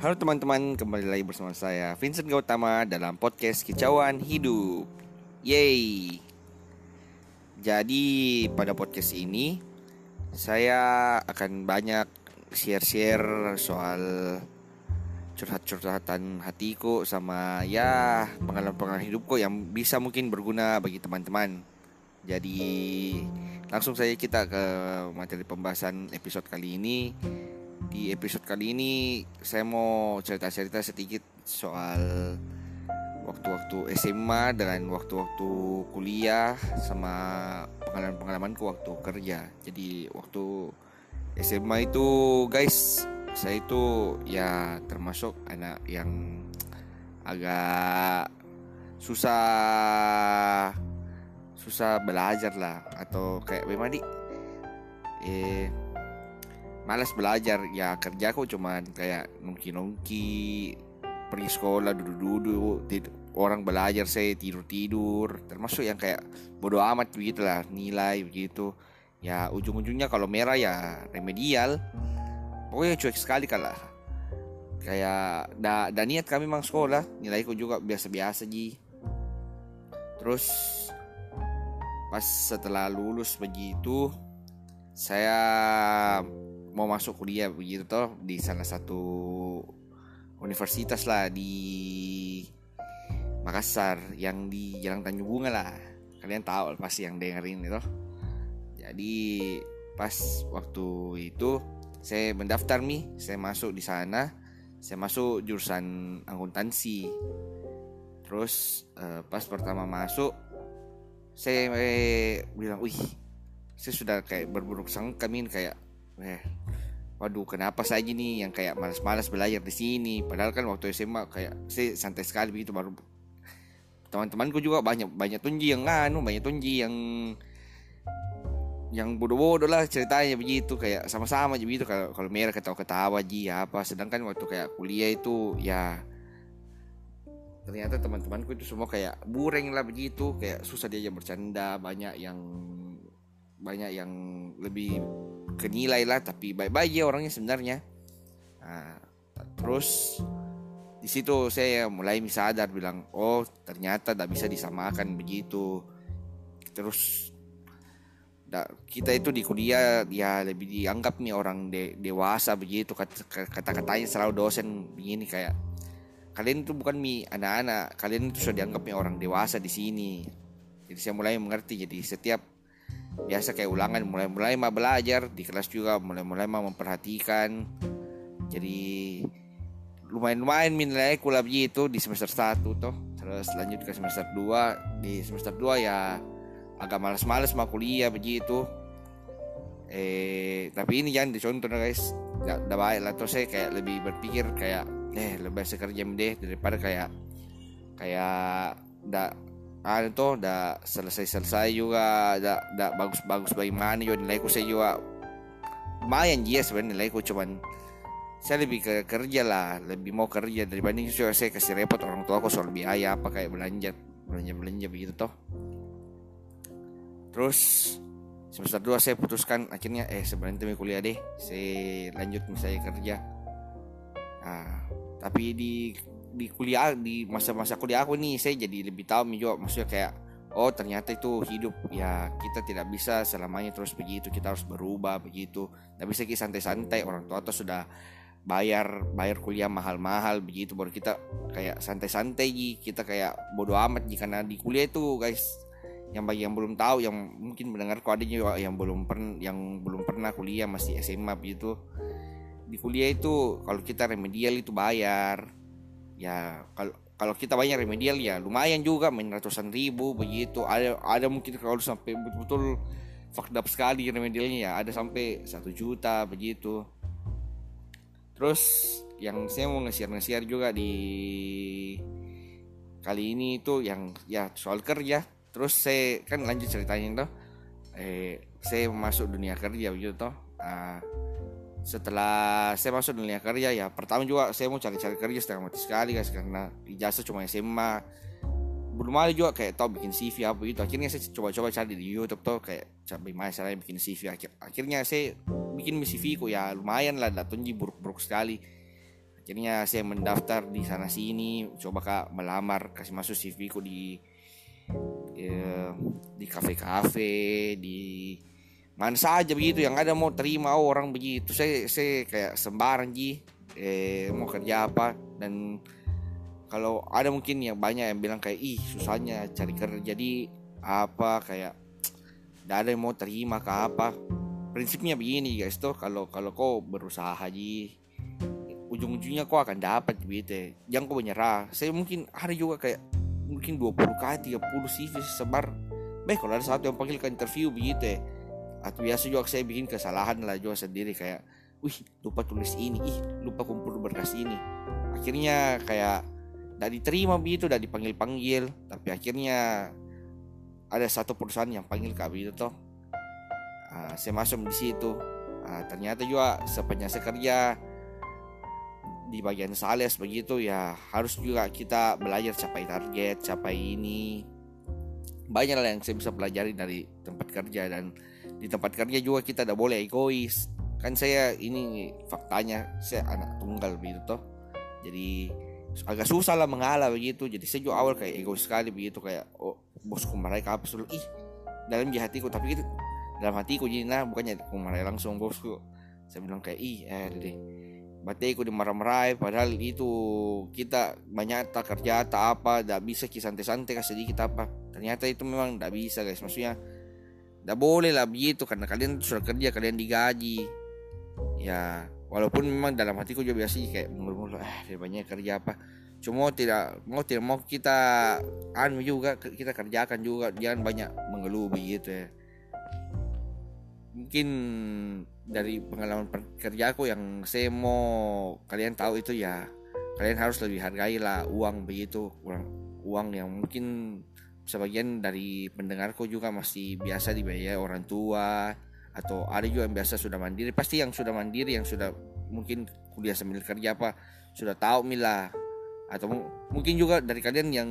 Halo teman-teman, kembali lagi bersama saya Vincent Gautama dalam podcast Kicauan Hidup. Yeay. Jadi pada podcast ini saya akan banyak share-share soal curhat-curhatan hatiku sama ya pengalaman-pengalaman hidupku yang bisa mungkin berguna bagi teman-teman. Jadi langsung saja kita ke materi pembahasan episode kali ini di episode kali ini saya mau cerita-cerita sedikit soal waktu-waktu SMA dan waktu-waktu kuliah sama pengalaman-pengalamanku waktu kerja. Jadi waktu SMA itu guys, saya itu ya termasuk anak yang agak susah susah belajar lah atau kayak bagaimana di eh malas belajar. Ya kerja aku cuman kayak nungki-nungki pergi sekolah duduk-duduk orang belajar saya tidur-tidur. Termasuk yang kayak bodoh amat begitu lah nilai begitu. Ya ujung-ujungnya kalau merah ya remedial. Pokoknya cuek sekali kalah. Kayak da, da niat kami memang sekolah nilaiku juga biasa-biasa ji. Terus pas setelah lulus begitu saya mau masuk kuliah begitu toh di salah satu universitas lah di Makassar yang di Jalan Tanjung Bunga lah. Kalian tahu pasti yang dengerin itu. Jadi pas waktu itu saya mendaftar nih saya masuk di sana. Saya masuk jurusan akuntansi. Terus eh, pas pertama masuk saya eh, bilang wih saya sudah kayak berburuk sangka min kayak eh waduh kenapa saya nih yang kayak malas-malas belajar di sini? Padahal kan waktu SMA kayak saya santai sekali begitu baru teman-temanku juga banyak banyak tunji yang anu banyak tunji yang yang bodoh-bodoh lah ceritanya begitu kayak sama-sama aja begitu. Kalau kalau merah ketawa-ketawa ji apa. Sedangkan waktu kayak kuliah itu ya ternyata teman-temanku itu semua kayak bureng lah begitu. Kayak susah diajak bercanda banyak yang banyak yang lebih kenilai lah tapi baik-baik ya orangnya sebenarnya. Nah, terus di situ saya mulai sadar bilang oh ternyata tidak bisa disamakan begitu. Terus kita itu di kuliah ya lebih dianggap nih orang de, dewasa begitu kata-katanya selalu dosen begini kayak kalian itu bukan mi anak-anak kalian itu sudah dianggap nih orang dewasa di sini. Jadi saya mulai mengerti jadi setiap biasa kayak ulangan mulai-mulai mah belajar di kelas juga mulai-mulai mah memperhatikan. Jadi lumayan-lumayan nilai kulab itu di semester 1 toh. Terus lanjut ke semester 2 di semester 2 ya agak malas-malas mah kuliah begitu. Eh tapi ini jangan dicontoh guys. Gak, gak baik lah. Terus saya kayak lebih berpikir kayak eh lebih sekerja deh daripada kayak kayak dak ah itu udah selesai-selesai juga udah udah bagus-bagus bagaimana juga nilaiku saya juga lumayan dia sebenarnya nilaiku cuman saya lebih ke kerja lah lebih mau kerja saya, saya kasih repot orang tua aku soal biaya apa kayak belanja belanja belanja begitu toh. Terus semester 2 saya putuskan akhirnya eh sebenarnya demi kuliah deh saya lanjut misalnya kerja. Nah tapi di di kuliah di masa-masa kuliah aku nih saya jadi lebih tahu juga maksudnya kayak oh ternyata itu hidup. Ya kita tidak bisa selamanya terus begitu kita harus berubah begitu. Tapi saya santai-santai orang tua tuh sudah bayar bayar kuliah mahal-mahal begitu baru kita kayak santai-santai kita kayak bodoh amat jika di kuliah itu guys yang bagi yang belum tahu yang mungkin mendengar kok ada juga yang belum pernah yang belum pernah kuliah masih SMA begitu. Di kuliah itu kalau kita remedial itu bayar ya kalau kalau kita banyak remedial ya lumayan juga main ratusan ribu begitu. Ada ada mungkin kalau sampai betul-betul fucked up sekali remedialnya ya ada sampai satu juta begitu. Terus yang saya mau nge-share juga di kali ini itu yang ya soal kerja. Terus saya kan lanjut ceritanya tuh eh saya masuk dunia kerja begitu toh. Uh, setelah saya masuk dunia kerja ya pertama juga saya mau cari-cari kerja setengah mati sekali guys karena ijazah cuma SMA belum ada juga kayak tau bikin CV apa itu akhirnya saya coba-coba cari di YouTube tuh kayak bagaimana caranya bikin CV Akhir, akhirnya saya bikin CV ku ya lumayan lah datangnya buruk-buruk sekali. Akhirnya saya mendaftar di sana sini coba kak melamar kasih masuk CV ku di ya, di kafe-kafe di mana saja begitu yang ada mau terima orang begitu. Saya saya kayak sembarang ji eh, mau kerja apa. Dan kalau ada mungkin yang banyak yang bilang kayak ih susahnya cari kerja jadi apa kayak tidak ada yang mau terima ke apa. Prinsipnya begini guys tuh kalau kalau kau berusaha ji ujung-ujungnya kau akan dapat gitu jangan kau menyerah. Saya mungkin ada juga kayak mungkin 20 kali 30 CV sebar. Baik kalau ada satu yang panggil ke interview begitu ya atau biasa juga saya bikin kesalahan lah juga sendiri kayak wih lupa tulis ini ih lupa kumpul berkas ini. Akhirnya kayak tidak diterima begitu tidak dipanggil panggil tapi akhirnya ada satu perusahaan yang panggil kami itu toh uh, saya masuk di situ. Uh, ternyata juga sepanjang saya kerja di bagian sales begitu ya harus juga kita belajar capai target capai ini. Banyak lah yang saya bisa pelajari dari tempat kerja dan di tempat kerja juga kita tidak boleh egois. Kan saya ini faktanya saya anak tunggal begitu toh. Jadi agak susah lah mengalah begitu. Jadi saya juga awal kayak egois sekali begitu kayak oh bosku mereka apa suruh ih dalam hatiku. Tapi gitu dalam hatiku jadi nah bukannya aku marah langsung bosku. Saya bilang kayak ih eh deh berarti aku dimarah-marahi padahal itu kita banyak tak kerja tak apa tidak bisa santai-santai kasih sedikit apa. Ternyata itu memang tidak bisa guys. Maksudnya tidak boleh lah begitu. Karena kalian sudah kerja kalian digaji. Ya walaupun memang dalam hatiku juga biasa kayak mulu-mulu eh banyak kerja apa? Cuma tidak mau tidak mau kita anu juga kita kerjakan juga. Jangan banyak mengeluh begitu ya. Mungkin dari pengalaman kerjaku yang saya mau kalian tahu itu ya kalian harus lebih hargai lah uang begitu. Uang uang yang mungkin sebagian dari pendengarku juga masih biasa dibayar orang tua atau ada juga yang biasa sudah mandiri. Pasti yang sudah mandiri yang sudah mungkin kuliah sambil kerja apa sudah tahu mila atau mungkin juga dari kalian yang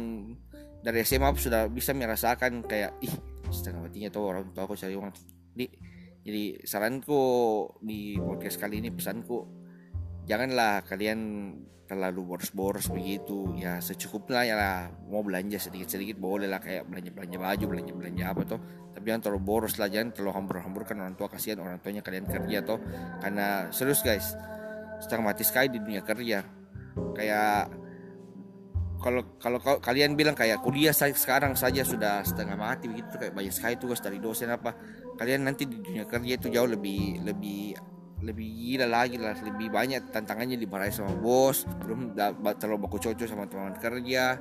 dari SMA sudah bisa merasakan kayak ih setengah matinya tuh orang tua aku cari uang. Di jadi saranku di podcast kali ini pesanku janganlah kalian terlalu boros-boros begitu. Ya secukupnya ya lah. Mau belanja sedikit-sedikit boleh lah. Kayak belanja-belanja baju belanja-belanja apa tuh tapi jangan terlalu boros lah. Jangan terlalu hambur-hambur kan orang tua. Kasihan orang tuanya kalian kerja tuh karena serius guys setengah mati sekali di dunia kerja. Kayak kalau kalau kalian bilang kayak kuliah sekarang saja sudah setengah mati begitu. Kayak banyak sekali tugas dari dosen apa. Kalian nanti di dunia kerja itu jauh lebih lebih lebih gila lagi lah lebih banyak tantangannya dimarahi sama bos belum terlalu baku cocok sama teman kerja.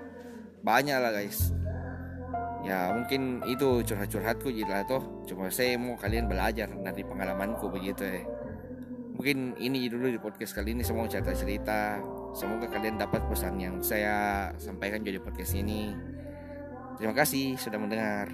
Banyak lah guys. Ya mungkin itu curhat-curhatku jadi toh. Cuma saya mau kalian belajar dari pengalamanku begitu ya mungkin ini dulu di podcast kali ini semua cerita-cerita semoga kalian dapat pesan yang saya sampaikan jadi podcast ini. Terima kasih sudah mendengar